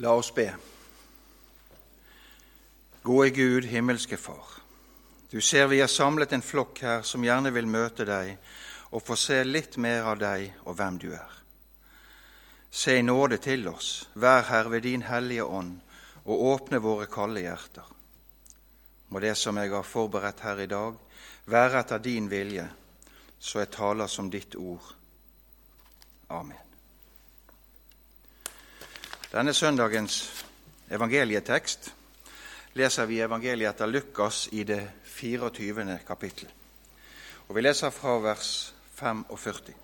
La oss be. Gode Gud, himmelske Far. Du ser vi har samlet en flokk her som gjerne vil møte deg og få se litt mer av deg og hvem du er. Se i nåde til oss, vær her ved din hellige ånd, og åpne våre kalde hjerter. Må det som jeg har forberedt her i dag, være etter din vilje, så jeg taler som ditt ord. Amen. Denne søndagens evangelietekst leser vi evangeliet etter Lukas i det 24. kapittel. Og Vi leser fra vers 45.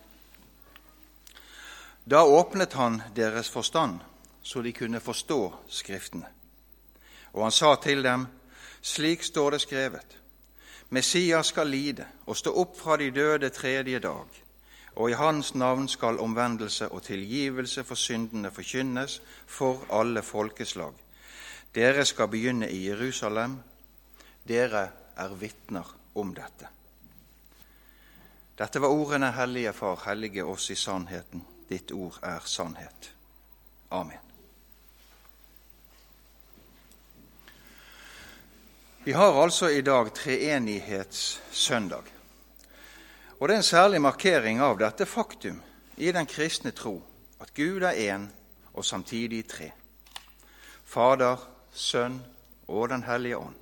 Da åpnet han deres forstand, så de kunne forstå Skriftene. Og han sa til dem, slik står det skrevet, Messias skal lide og stå opp fra de døde tredje dag og i Hans navn skal omvendelse og tilgivelse for syndene forkynnes for alle folkeslag. Dere skal begynne i Jerusalem. Dere er vitner om dette. Dette var ordene, Hellige Far, hellige oss i sannheten. Ditt ord er sannhet. Amen. Vi har altså i dag treenighetssøndag. Og det er en særlig markering av dette faktum i den kristne tro at Gud er én og samtidig tre. Fader, Sønn og Den hellige ånd.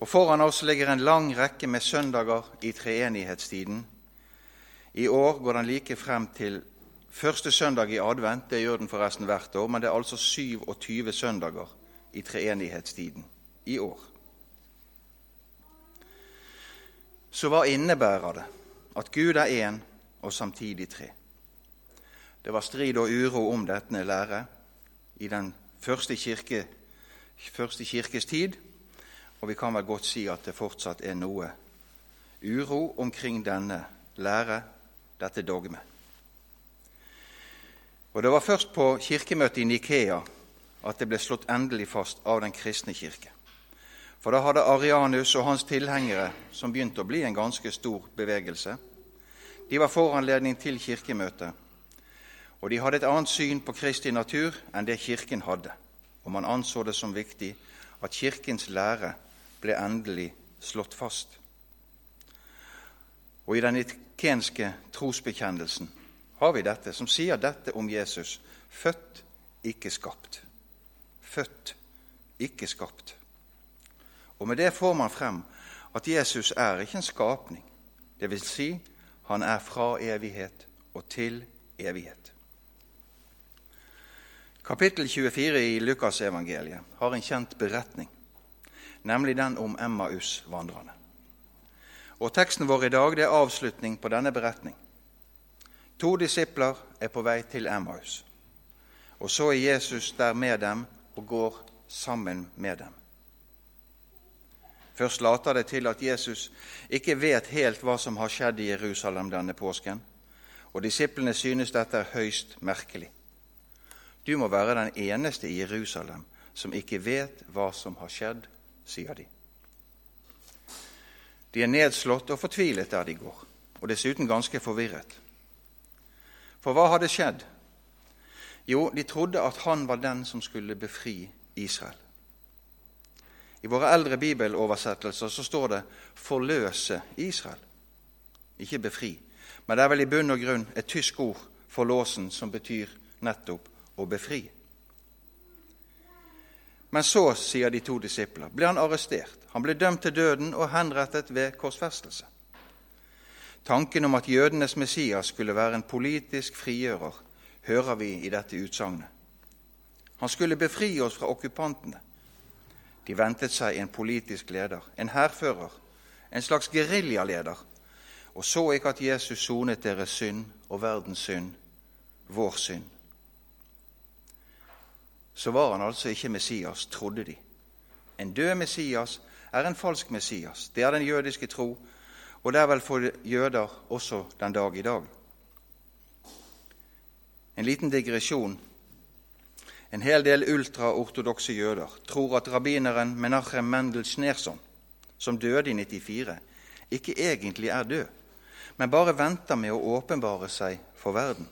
Og Foran oss ligger en lang rekke med søndager i treenighetstiden. I år går den like frem til første søndag i advent. Det gjør den forresten hvert år, men det er altså 27 søndager i treenighetstiden i år. Så hva innebærer det at Gud er én og samtidig tre? Det var strid og uro om dette lære i den første, kirke, første kirkes tid, og vi kan vel godt si at det fortsatt er noe uro omkring denne lære, dette dogmet. Og Det var først på kirkemøtet i Nikea at det ble slått endelig fast av den kristne kirke. For da hadde Arianus og hans tilhengere, som begynte å bli en ganske stor bevegelse, de var foranledning til kirkemøtet, og de hadde et annet syn på Kristi natur enn det Kirken hadde, og man anså det som viktig at Kirkens lære ble endelig slått fast. Og I den itkenske trosbekjennelsen har vi dette, som sier dette om Jesus født, ikke skapt. Født, ikke skapt. Og med det får man frem at Jesus er ikke en skapning. Det vil si, han er fra evighet og til evighet. Kapittel 24 i Lukasevangeliet har en kjent beretning, nemlig den om Emmaus-vandrerne. Og Teksten vår i dag det er avslutning på denne beretning. To disipler er på vei til Emmaus, og så er Jesus der med dem og går sammen med dem. Først later det til at Jesus ikke vet helt hva som har skjedd i Jerusalem denne påsken, og disiplene synes dette er høyst merkelig. Du må være den eneste i Jerusalem som ikke vet hva som har skjedd, sier de. De er nedslått og fortvilet der de går, og dessuten ganske forvirret. For hva hadde skjedd? Jo, de trodde at han var den som skulle befri Israel. I våre eldre bibeloversettelser så står det 'forløse Israel', ikke 'befri'. Men det er vel i bunn og grunn et tysk ord for låsen som betyr nettopp å befri. Men så, sier de to disipler, ble han arrestert. Han ble dømt til døden og henrettet ved korsfestelse. Tanken om at jødenes Messias skulle være en politisk frigjører, hører vi i dette utsagnet. Han skulle befri oss fra okkupantene. De ventet seg en politisk leder, en hærfører, en slags geriljaleder, og så ikke at Jesus sonet deres synd og verdens synd, vår synd. Så var han altså ikke Messias, trodde de. En død Messias er en falsk Messias. Det er den jødiske tro, og det er vel for jøder også den dag i dag. En liten digresjon en hel del ultraortodokse jøder tror at rabbineren Menachem Mendel Schneerson, som døde i 94, ikke egentlig er død, men bare venter med å åpenbare seg for verden,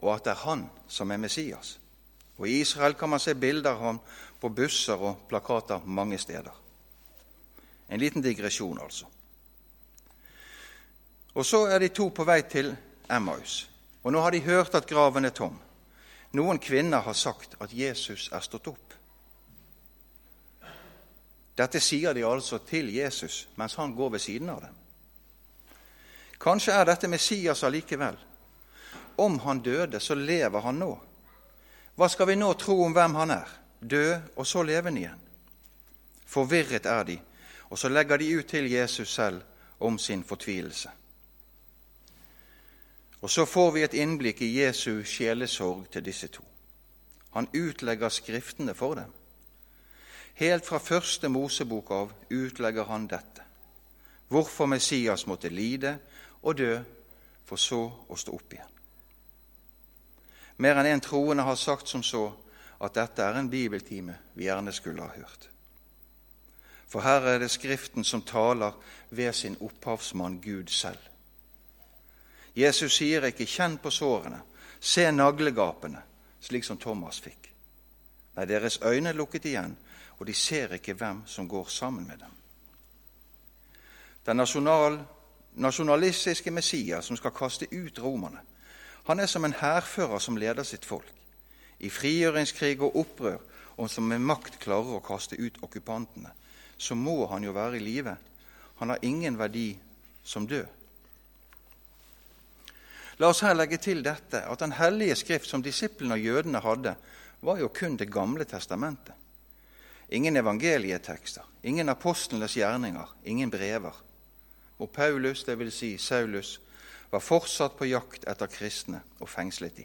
og at det er han som er Messias. Og I Israel kan man se bilder av ham på busser og plakater mange steder. En liten digresjon, altså. Og så er de to på vei til Emmaus. Og nå har de hørt at graven er tom. Noen kvinner har sagt at Jesus er stått opp. Dette sier de altså til Jesus mens han går ved siden av dem. Kanskje er dette Messias allikevel. Om han døde, så lever han nå. Hva skal vi nå tro om hvem han er? Død og så levende igjen. Forvirret er de, og så legger de ut til Jesus selv om sin fortvilelse. Og så får vi et innblikk i Jesu sjelesorg til disse to. Han utlegger Skriftene for dem. Helt fra første Mosebok av utlegger han dette. Hvorfor Messias måtte lide og dø, for så å stå opp igjen. Mer enn én en troende har sagt som så at dette er en bibeltime vi gjerne skulle ha hørt. For her er det Skriften som taler ved sin opphavsmann Gud selv. Jesus sier ikke 'kjenn på sårene', 'se naglegapene', slik som Thomas fikk. Nei, deres øyne er lukket igjen, og de ser ikke hvem som går sammen med dem. Den nasjonal, nasjonalistiske Messias som skal kaste ut romerne, han er som en hærfører som leder sitt folk. I frigjøringskrig og opprør, og som med makt klarer å kaste ut okkupantene, så må han jo være i live. Han har ingen verdi som død. La oss her legge til dette at Den hellige skrift som disiplene og jødene hadde, var jo kun Det gamle testamentet. Ingen evangelietekster, ingen apostlenes gjerninger, ingen brever. Og Paulus, dvs. Si Saulus, var fortsatt på jakt etter kristne og fengslet de.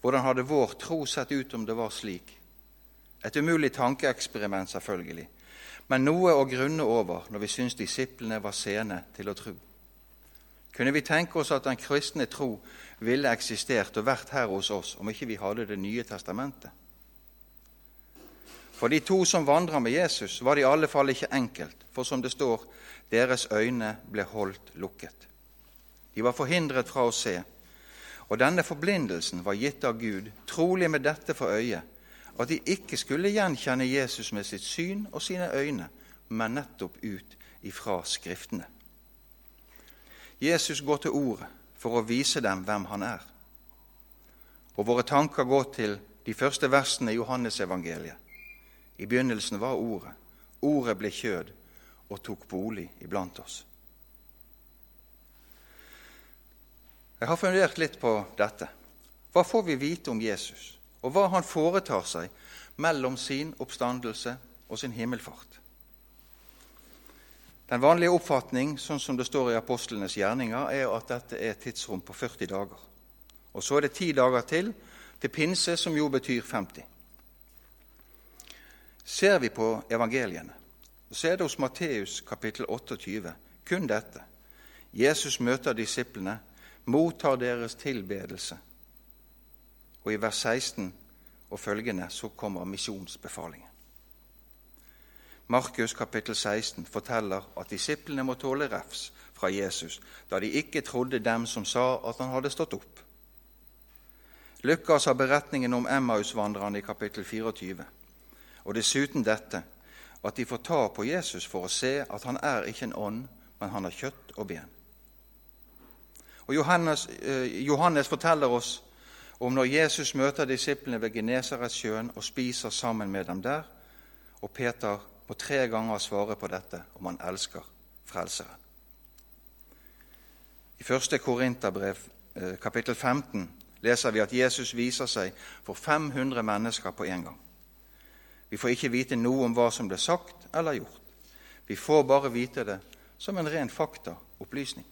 Hvordan hadde vår tro sett ut om det var slik? Et umulig tankeeksperiment, selvfølgelig, men noe å grunne over når vi syns disiplene var sene til å tro. Kunne vi tenke oss at den kristne tro ville eksistert og vært her hos oss om ikke vi hadde Det nye testamentet? For de to som vandra med Jesus, var det i alle fall ikke enkelt, for som det står, deres øyne ble holdt lukket. De var forhindret fra å se, og denne forblindelsen var gitt av Gud, trolig med dette for øye, at de ikke skulle gjenkjenne Jesus med sitt syn og sine øyne, men nettopp ut ifra Skriftene. Jesus går til Ordet for å vise dem hvem han er. Og våre tanker går til de første versene i Johannesevangeliet. I begynnelsen var Ordet. Ordet ble kjød og tok bolig iblant oss. Jeg har fundert litt på dette. Hva får vi vite om Jesus, og hva han foretar seg mellom sin oppstandelse og sin himmelfart? Den vanlige oppfatning, sånn som det står i apostlenes gjerninger, er at dette er et tidsrom på 40 dager. Og så er det ti dager til til pinse, som jo betyr 50. Ser vi på evangeliene, så er det hos Matteus kapittel 28 kun dette. Jesus møter disiplene, mottar deres tilbedelse. Og i vers 16 og følgende så kommer misjonsbefalingen. Markus kapittel 16 forteller at disiplene må tåle refs fra Jesus da de ikke trodde dem som sa at han hadde stått opp. Lukas har beretningen om Emmausvandrerne i kapittel 24, og dessuten dette at de får ta på Jesus for å se at han er ikke en ånd, men han har kjøtt og ben. Og Johannes, eh, Johannes forteller oss om når Jesus møter disiplene ved Genesaretsjøen og spiser sammen med dem der, og Peter og tre ganger svare på dette om han elsker Frelseren. I 1. Korinterbrev, eh, kapittel 15, leser vi at Jesus viser seg for 500 mennesker på en gang. Vi får ikke vite noe om hva som ble sagt eller gjort. Vi får bare vite det som en ren faktaopplysning.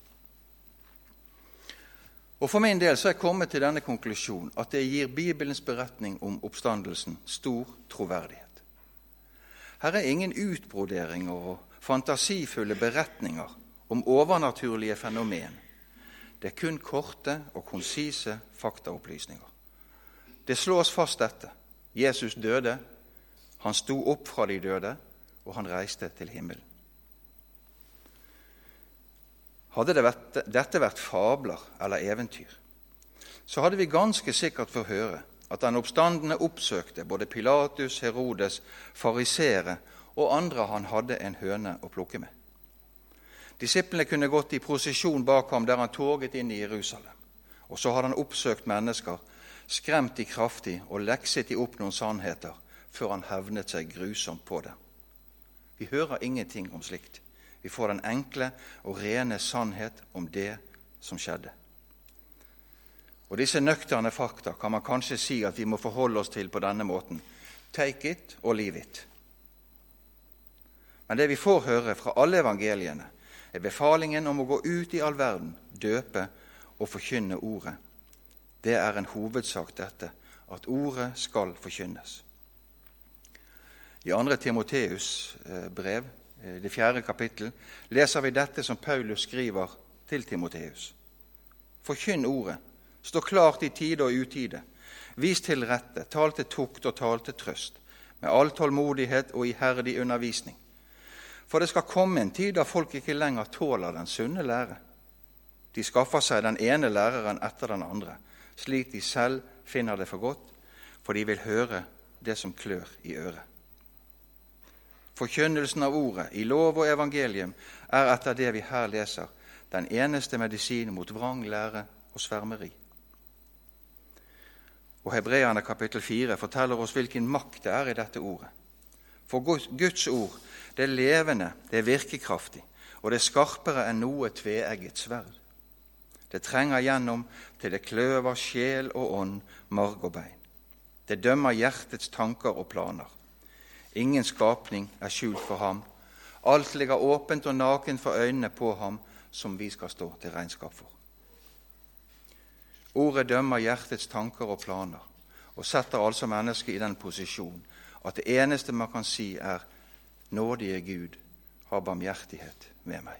Og For min del så er jeg kommet til denne konklusjonen at det gir Bibelens beretning om oppstandelsen stor troverdighet. Her er ingen utbroderinger og fantasifulle beretninger om overnaturlige fenomen. Det er kun korte og konsise faktaopplysninger. Det slås fast dette. Jesus døde, han sto opp fra de døde, og han reiste til himmelen. Hadde det vært, dette vært fabler eller eventyr, så hadde vi ganske sikkert fått høre at den oppstandende oppsøkte både Pilatus, Herodes, farisere og andre han hadde en høne å plukke med. Disiplene kunne gått i prosesjon bak ham der han toget inn i Jerusalem. Og så hadde han oppsøkt mennesker, skremt de kraftig og lekset de opp noen sannheter før han hevnet seg grusomt på dem. Vi hører ingenting om slikt. Vi får den enkle og rene sannhet om det som skjedde. Og Disse nøkterne fakta kan man kanskje si at vi må forholde oss til på denne måten. Take it or leave it. Men det vi får høre fra alle evangeliene, er befalingen om å gå ut i all verden, døpe og forkynne Ordet. Det er en hovedsak, dette, at Ordet skal forkynnes. I 2. Timoteus eh, brev, eh, det fjerde kapittel, leser vi dette som Paulus skriver til Timoteus. Forkynn Ordet. Stå klart i tide og utide. Vis til rette, tal til tukt og tal til trøst, med all tålmodighet og iherdig undervisning. For det skal komme en tid da folk ikke lenger tåler den sunne lære. De skaffer seg den ene læreren etter den andre, slik de selv finner det for godt, for de vil høre det som klør i øret. Forkynnelsen av ordet i lov og evangelium er etter det vi her leser, den eneste medisin mot vrang lære og svermeri. Og Hebreane kapittel 4 forteller oss hvilken makt det er i dette ordet. For Guds ord det er levende, det er virkekraftig, og det er skarpere enn noe tveegget sverd. Det trenger gjennom til det kløver sjel og ånd, marg og bein. Det dømmer hjertets tanker og planer. Ingen skapning er skjult for ham. Alt ligger åpent og naken for øynene på ham, som vi skal stå til regnskap for. Ordet dømmer hjertets tanker og planer og setter altså mennesket i den posisjon at det eneste man kan si, er nådige Gud, ha barmhjertighet med meg.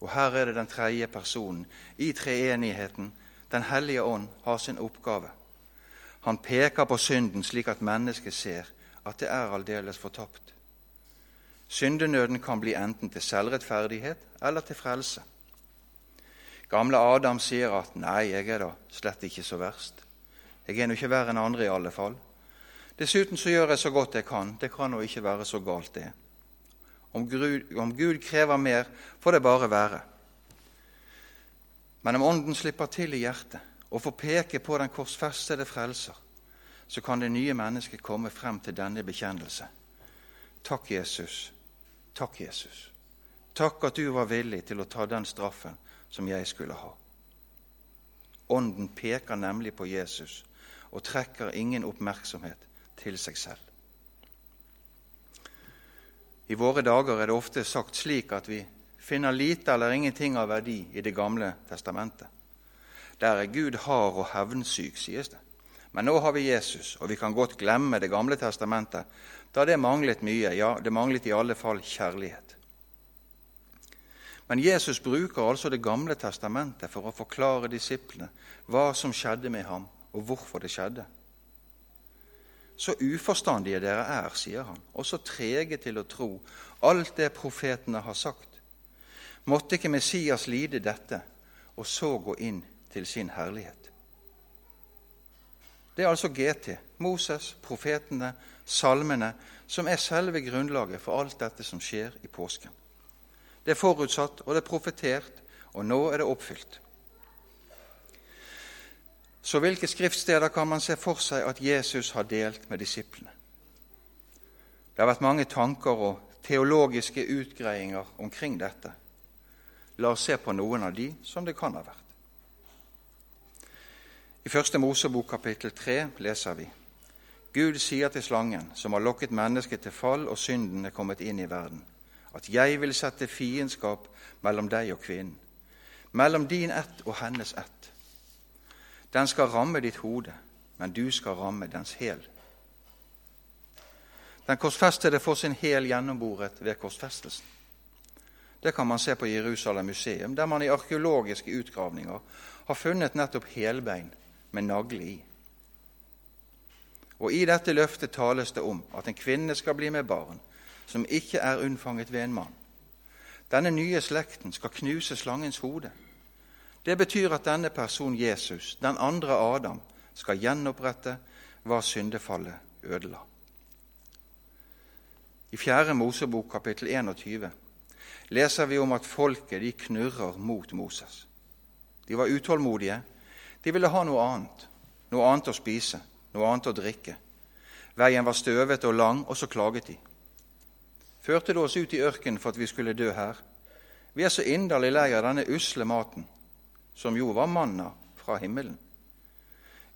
Og her er det den tredje personen i treenigheten. Den hellige ånd har sin oppgave. Han peker på synden slik at mennesket ser at det er aldeles fortapt. Syndenøden kan bli enten til selvrettferdighet eller til frelse. Gamle Adam sier at 'nei, jeg er da slett ikke så verst'. Jeg er nå ikke verre enn andre, i alle fall. Dessuten så gjør jeg så godt jeg kan. Det kan nå ikke være så galt, det. Om Gud, om Gud krever mer, får det bare være. Men om Ånden slipper til i hjertet og får peke på den korsfestede frelser, så kan det nye mennesket komme frem til denne bekjennelse. Takk, Jesus. Takk, Jesus. Takk at du var villig til å ta den straffen som jeg skulle ha. Ånden peker nemlig på Jesus og trekker ingen oppmerksomhet til seg selv. I våre dager er det ofte sagt slik at vi finner lite eller ingenting av verdi i Det gamle testamentet. Der er Gud hard og hevnsyk, sies det. Men nå har vi Jesus, og vi kan godt glemme Det gamle testamentet, da det manglet mye, ja, det manglet i alle fall kjærlighet. Men Jesus bruker altså Det gamle testamentet for å forklare disiplene hva som skjedde med ham, og hvorfor det skjedde. Så uforstandige dere er, sier han, og så trege til å tro alt det profetene har sagt. Måtte ikke Messias lide dette, og så gå inn til sin herlighet? Det er altså GT, Moses, profetene, salmene, som er selve grunnlaget for alt dette som skjer i påsken. Det er forutsatt, og det er profetert, og nå er det oppfylt. Så hvilke skriftsteder kan man se for seg at Jesus har delt med disiplene? Det har vært mange tanker og teologiske utgreiinger omkring dette. La oss se på noen av de som det kan ha vært. I Første Mosebok kapittel 3 leser vi Gud sier til slangen, som har lokket mennesket til fall og synden er kommet inn i verden, at jeg vil sette fiendskap mellom deg og kvinnen, mellom din ett og hennes ett. Den skal ramme ditt hode, men du skal ramme dens hæl. Den korsfestede får sin hæl gjennomboret ved korsfestelsen. Det kan man se på Jerusalem museum, der man i arkeologiske utgravninger har funnet nettopp helbein med nagle i. Og I dette løftet tales det om at en kvinne skal bli med barn som ikke er unnfanget ved en mann. Denne nye slekten skal knuse slangens hode. Det betyr at denne person Jesus, den andre Adam, skal gjenopprette hva syndefallet ødela. I 4. Mosebok kapittel 21 leser vi om at folket de knurrer mot Moses. De var utålmodige. De ville ha noe annet. Noe annet å spise, noe annet å drikke. Veien var støvete og lang, og så klaget de. Førte det oss ut i ørkenen for at vi skulle dø her? Vi er så inderlig lei av denne usle maten, som jo var manna fra himmelen.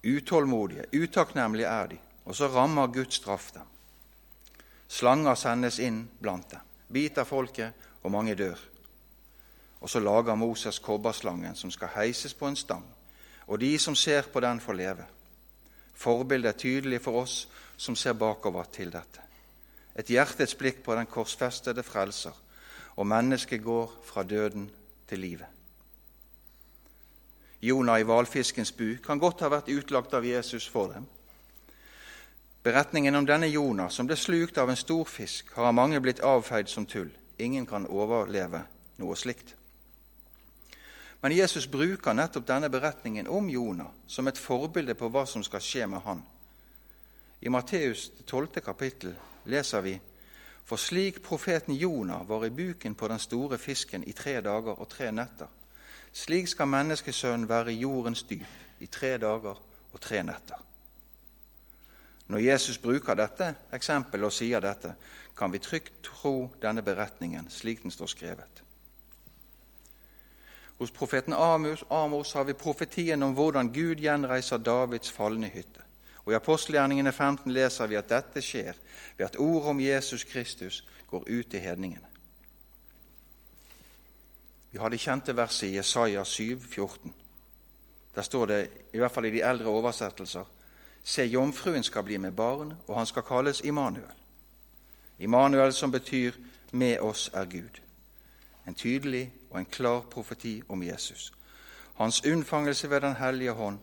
Utålmodige, utakknemlige er de, og så rammer Guds straff dem. Slanger sendes inn blant dem, biter folket, og mange dør. Og så lager Moses kobberslangen som skal heises på en stang, og de som ser på den, får leve. Forbildet er tydelig for oss som ser bakover til dette. Et hjertets blikk på den korsfestede frelser, og mennesket går fra døden til livet. Jonah i hvalfiskens bu kan godt ha vært utlagt av Jesus for dem. Beretningen om denne Jonah som ble slukt av en stor fisk, har av mange blitt avfeid som tull. Ingen kan overleve noe slikt. Men Jesus bruker nettopp denne beretningen om Jonah som et forbilde på hva som skal skje med han. I Matteus 12. kapittel leser vi for slik profeten Jonah var i buken på den store fisken i tre dager og tre netter, slik skal menneskesønnen være i jordens dyp i tre dager og tre netter. Når Jesus bruker dette eksempelet og sier dette, kan vi trygt tro denne beretningen slik den står skrevet. Hos profeten Amos, Amos har vi profetien om hvordan Gud gjenreiser Davids falne hytte. Og I apostelgjerningene 15 leser vi at dette skjer ved at ordet om Jesus Kristus går ut til hedningene. Vi har det kjente verset i Jesaja 7, 14. Der står det, i hvert fall i de eldre oversettelser, Se, jomfruen skal bli med barn, og han skal kalles Immanuel. Immanuel som betyr 'med oss er Gud'. En tydelig og en klar profeti om Jesus. Hans unnfangelse ved Den hellige hånd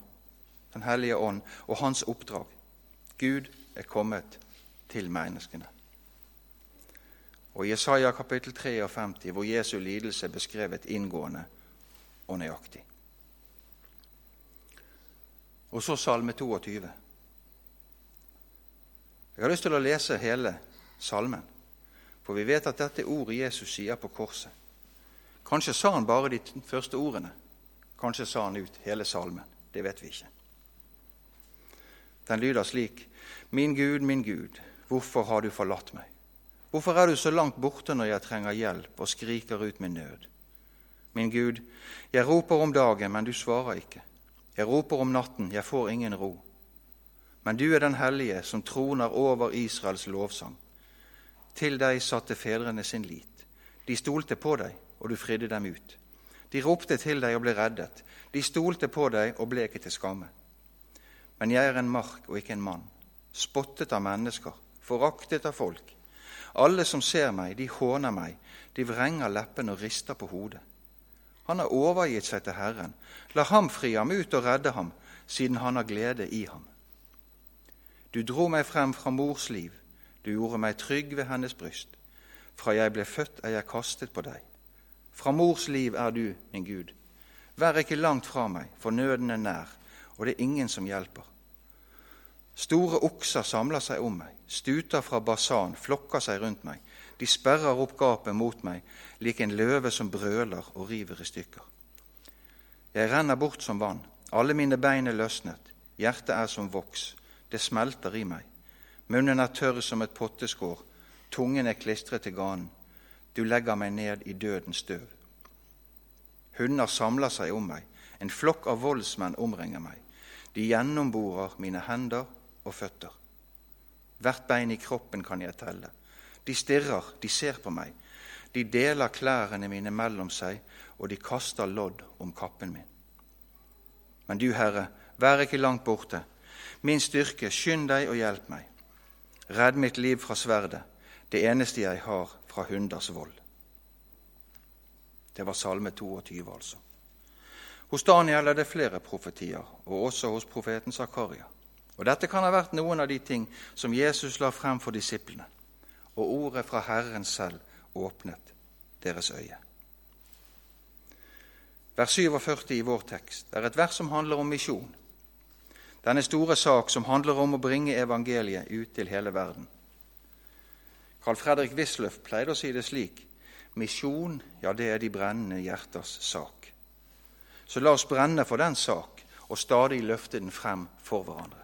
den hellige ånd og hans oppdrag. Gud er kommet til menneskene. Og I Jesaja kapittel 53, hvor Jesu lidelse er beskrevet inngående og nøyaktig. Og så Salme 22. Jeg har lyst til å lese hele salmen, for vi vet at dette er ordet Jesus sier på korset. Kanskje sa han bare de første ordene. Kanskje sa han ut hele salmen. Det vet vi ikke. Den lyder slik.: Min Gud, min Gud, hvorfor har du forlatt meg? Hvorfor er du så langt borte når jeg trenger hjelp og skriker ut min nød? Min Gud, jeg roper om dagen, men du svarer ikke. Jeg roper om natten, jeg får ingen ro. Men du er den hellige som troner over Israels lovsang. Til deg satte fedrene sin lit. De stolte på deg, og du fridde dem ut. De ropte til deg og ble reddet. De stolte på deg og ble ikke til skamme. Men jeg er en mark og ikke en mann, spottet av mennesker, foraktet av folk. Alle som ser meg, de håner meg, de vrenger leppene og rister på hodet. Han har overgitt seg til Herren. La ham fri ham ut og redde ham, siden han har glede i ham. Du dro meg frem fra mors liv, du gjorde meg trygg ved hennes bryst. Fra jeg ble født, er jeg kastet på deg. Fra mors liv er du, min Gud. Vær ikke langt fra meg, for nøden er nær, og det er ingen som hjelper. Store okser samler seg om meg, stuter fra basan flokker seg rundt meg. De sperrer opp gapet mot meg, lik en løve som brøler og river i stykker. Jeg renner bort som vann, alle mine bein er løsnet, hjertet er som voks, det smelter i meg. Munnen er tørr som et potteskår, tungen er klistret til ganen. Du legger meg ned i dødens støv. Hunder samler seg om meg, en flokk av voldsmenn omringer meg. De gjennomborer mine hender og føtter. Hvert bein i kroppen kan jeg telle. De stirrer, de ser på meg. De deler klærne mine mellom seg, og de kaster lodd om kappen min. Men du, Herre, vær ikke langt borte. Min styrke, skynd deg og hjelp meg. Redd mitt liv fra sverdet, det eneste jeg har fra hunders vold. Det var Salme 22, altså. Hos Daniel er det flere profetier, og også hos profeten Zakaria. Og Dette kan ha vært noen av de ting som Jesus la frem for disiplene, og ordet fra Herren selv åpnet deres øye. Vers 47 i vår tekst er et vers som handler om misjon. denne store sak som handler om å bringe evangeliet ut til hele verden. Carl Fredrik Wisløff pleide å si det slik misjon, ja, det er de brennende hjerters sak. Så la oss brenne for den sak og stadig løfte den frem for hverandre.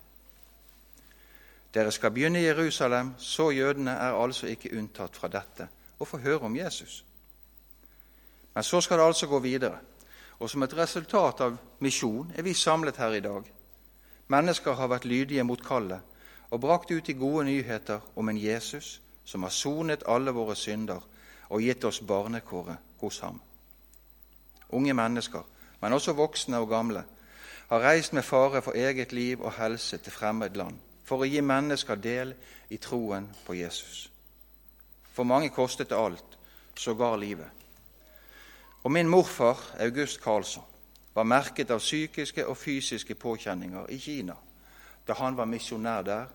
Dere skal begynne i Jerusalem, så jødene er altså ikke unntatt fra dette og få høre om Jesus. Men så skal det altså gå videre. Og som et resultat av misjon er vi samlet her i dag. Mennesker har vært lydige mot kallet og brakt ut de gode nyheter om en Jesus som har sonet alle våre synder og gitt oss barnekåret hos ham. Unge mennesker, men også voksne og gamle, har reist med fare for eget liv og helse til fremmed land for å gi mennesker del i troen på Jesus. For mange kostet det alt, sågar livet. Og min morfar, August Karlsson, var merket av psykiske og fysiske påkjenninger i Kina da han var misjonær der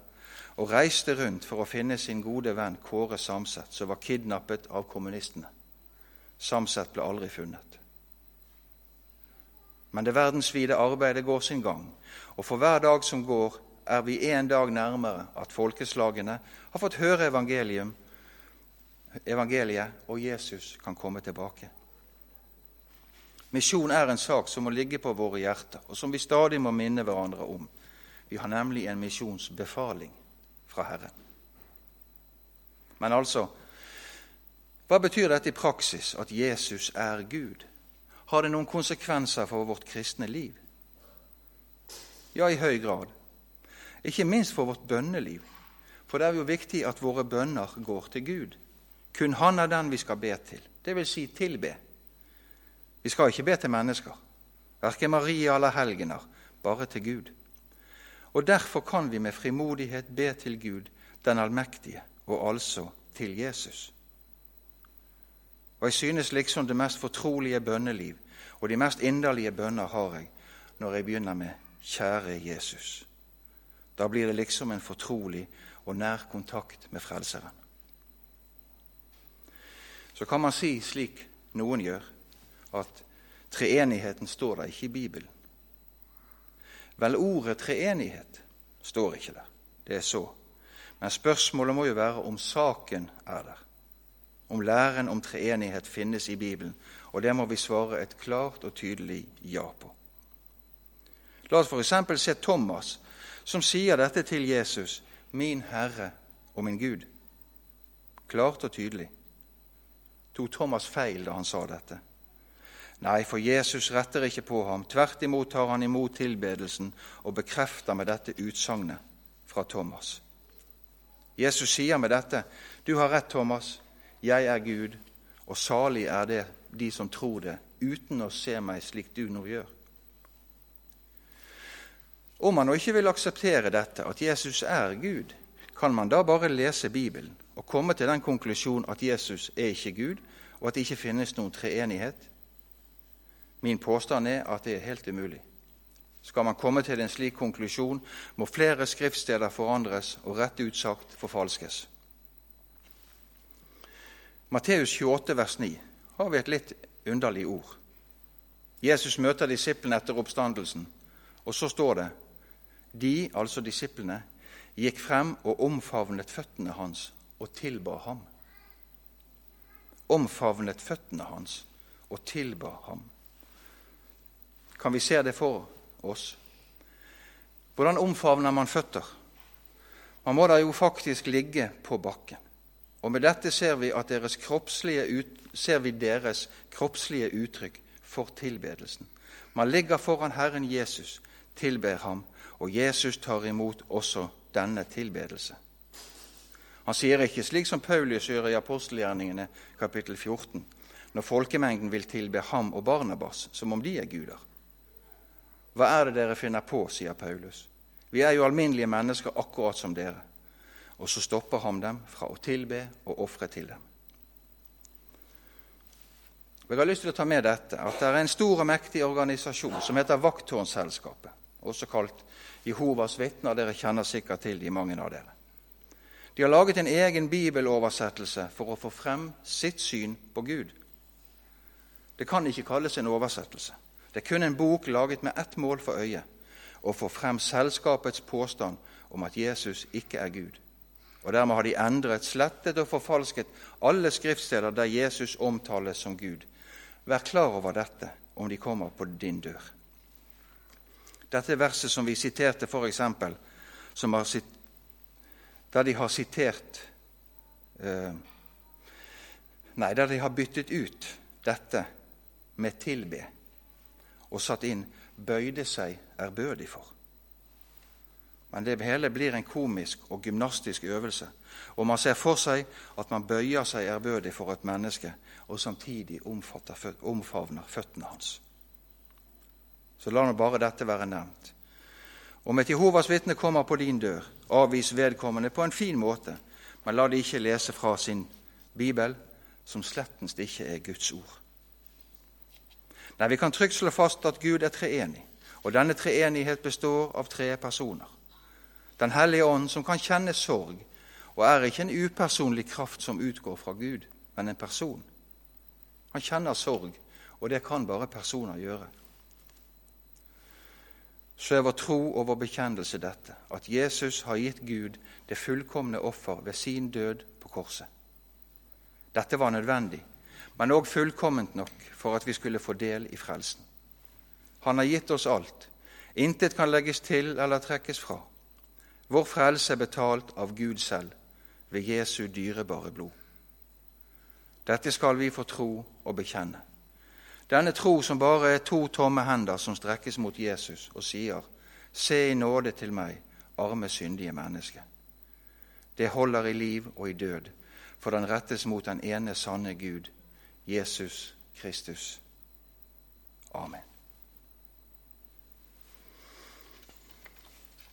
og reiste rundt for å finne sin gode venn Kåre Samset, som var kidnappet av kommunistene. Samset ble aldri funnet. Men det verdensvide arbeidet går sin gang, og for hver dag som går, er vi en dag nærmere at folkeslagene har fått høre evangeliet, og Jesus kan komme tilbake. Misjon er en sak som må ligge på våre hjerter, og som vi stadig må minne hverandre om. Vi har nemlig en misjonsbefaling fra Herren. Men altså, hva betyr dette i praksis, at Jesus er Gud? Har det noen konsekvenser for vårt kristne liv? Ja, i høy grad. Ikke minst for vårt bønneliv. For det er jo viktig at våre bønner går til Gud. Kun Han er den vi skal be til, vil Si tilbe. Vi skal ikke be til mennesker, verken Maria eller helgener, bare til Gud. Og Derfor kan vi med frimodighet be til Gud, den allmektige, og altså til Jesus. Og Jeg synes liksom det mest fortrolige bønneliv og de mest inderlige bønner har jeg når jeg begynner med Kjære Jesus. Da blir det liksom en fortrolig og nær kontakt med Frelseren. Så kan man si, slik noen gjør, at treenigheten står der ikke i Bibelen. Vel, ordet treenighet står ikke der. Det er så. Men spørsmålet må jo være om saken er der. Om læren om treenighet finnes i Bibelen. Og det må vi svare et klart og tydelig ja på. La oss f.eks. se Thomas som sier dette til Jesus, 'Min Herre og min Gud'. Klart og tydelig. Tok Thomas feil da han sa dette? Nei, for Jesus retter ikke på ham. Tvert imot tar han imot tilbedelsen og bekrefter med dette utsagnet fra Thomas. Jesus sier med dette, 'Du har rett, Thomas. Jeg er Gud, og salig er det de som tror det, uten å se meg slik du nå gjør.' Om man nå ikke vil akseptere dette, at Jesus er Gud, kan man da bare lese Bibelen og komme til den konklusjon at Jesus er ikke Gud, og at det ikke finnes noen treenighet? Min påstand er at det er helt umulig. Skal man komme til en slik konklusjon, må flere skriftsteder forandres og rett ut sagt forfalskes. Matteus 28, vers 9 har vi et litt underlig ord. Jesus møter disiplene etter oppstandelsen, og så står det de, altså disiplene, gikk frem og omfavnet føttene hans og tilba ham. Omfavnet føttene hans og tilba ham. Kan vi se det for oss? Hvordan omfavner man føtter? Man må da jo faktisk ligge på bakken. Og med dette ser vi, deres ut, ser vi deres kroppslige uttrykk for tilbedelsen. Man ligger foran Herren Jesus, tilber ham og Jesus tar imot også denne tilbedelse. Han sier ikke slik som Paulus gjør i apostelgjerningene kapittel 14, når folkemengden vil tilbe ham og Barnabas som om de er guder. Hva er det dere finner på, sier Paulus. Vi er jo alminnelige mennesker akkurat som dere. Og så stopper han dem fra å tilbe og ofre til dem. Jeg har lyst til å ta med dette, at det er en stor og mektig organisasjon som heter Vakttårnselskapet, også kalt Jehovas vitner. Dere kjenner sikkert til de, mange av dere. De har laget en egen bibeloversettelse for å få frem sitt syn på Gud. Det kan ikke kalles en oversettelse. Det er kun en bok laget med ett mål for øye å få frem selskapets påstand om at Jesus ikke er Gud. Og Dermed har de endret, slettet og forfalsket alle skriftsteder der Jesus omtales som Gud. Vær klar over dette om de kommer på din dør. Dette verset som vi siterte, f.eks., der de har sitert eh, Nei, der de har byttet ut dette med 'tilbe' og satt inn 'bøyde seg ærbødig for'. Men det hele blir en komisk og gymnastisk øvelse, og man ser for seg at man bøyer seg ærbødig for et menneske og samtidig omfavner føttene hans. Så la nå bare dette være nevnt. Om et Jehovas vitne kommer på din dør, avvis vedkommende på en fin måte, men la det ikke lese fra sin bibel, som slettens ikke er Guds ord. Nei, Vi kan trygt slå fast at Gud er treenig, og denne treenighet består av tre personer. Den hellige ånd, som kan kjenne sorg, og er ikke en upersonlig kraft som utgår fra Gud, men en person. Han kjenner sorg, og det kan bare personer gjøre. Så er vår tro og vår bekjennelse dette, at Jesus har gitt Gud det fullkomne offer ved sin død på korset. Dette var nødvendig, men òg fullkomment nok for at vi skulle få del i frelsen. Han har gitt oss alt. Intet kan legges til eller trekkes fra. Vår frelse er betalt av Gud selv ved Jesu dyrebare blod. Dette skal vi få tro og bekjenne. Denne tro som bare er to tomme hender som strekkes mot Jesus og sier, Se i nåde til meg, arme, syndige menneske. Det holder i liv og i død, for den rettes mot den ene sanne Gud, Jesus Kristus. Amen.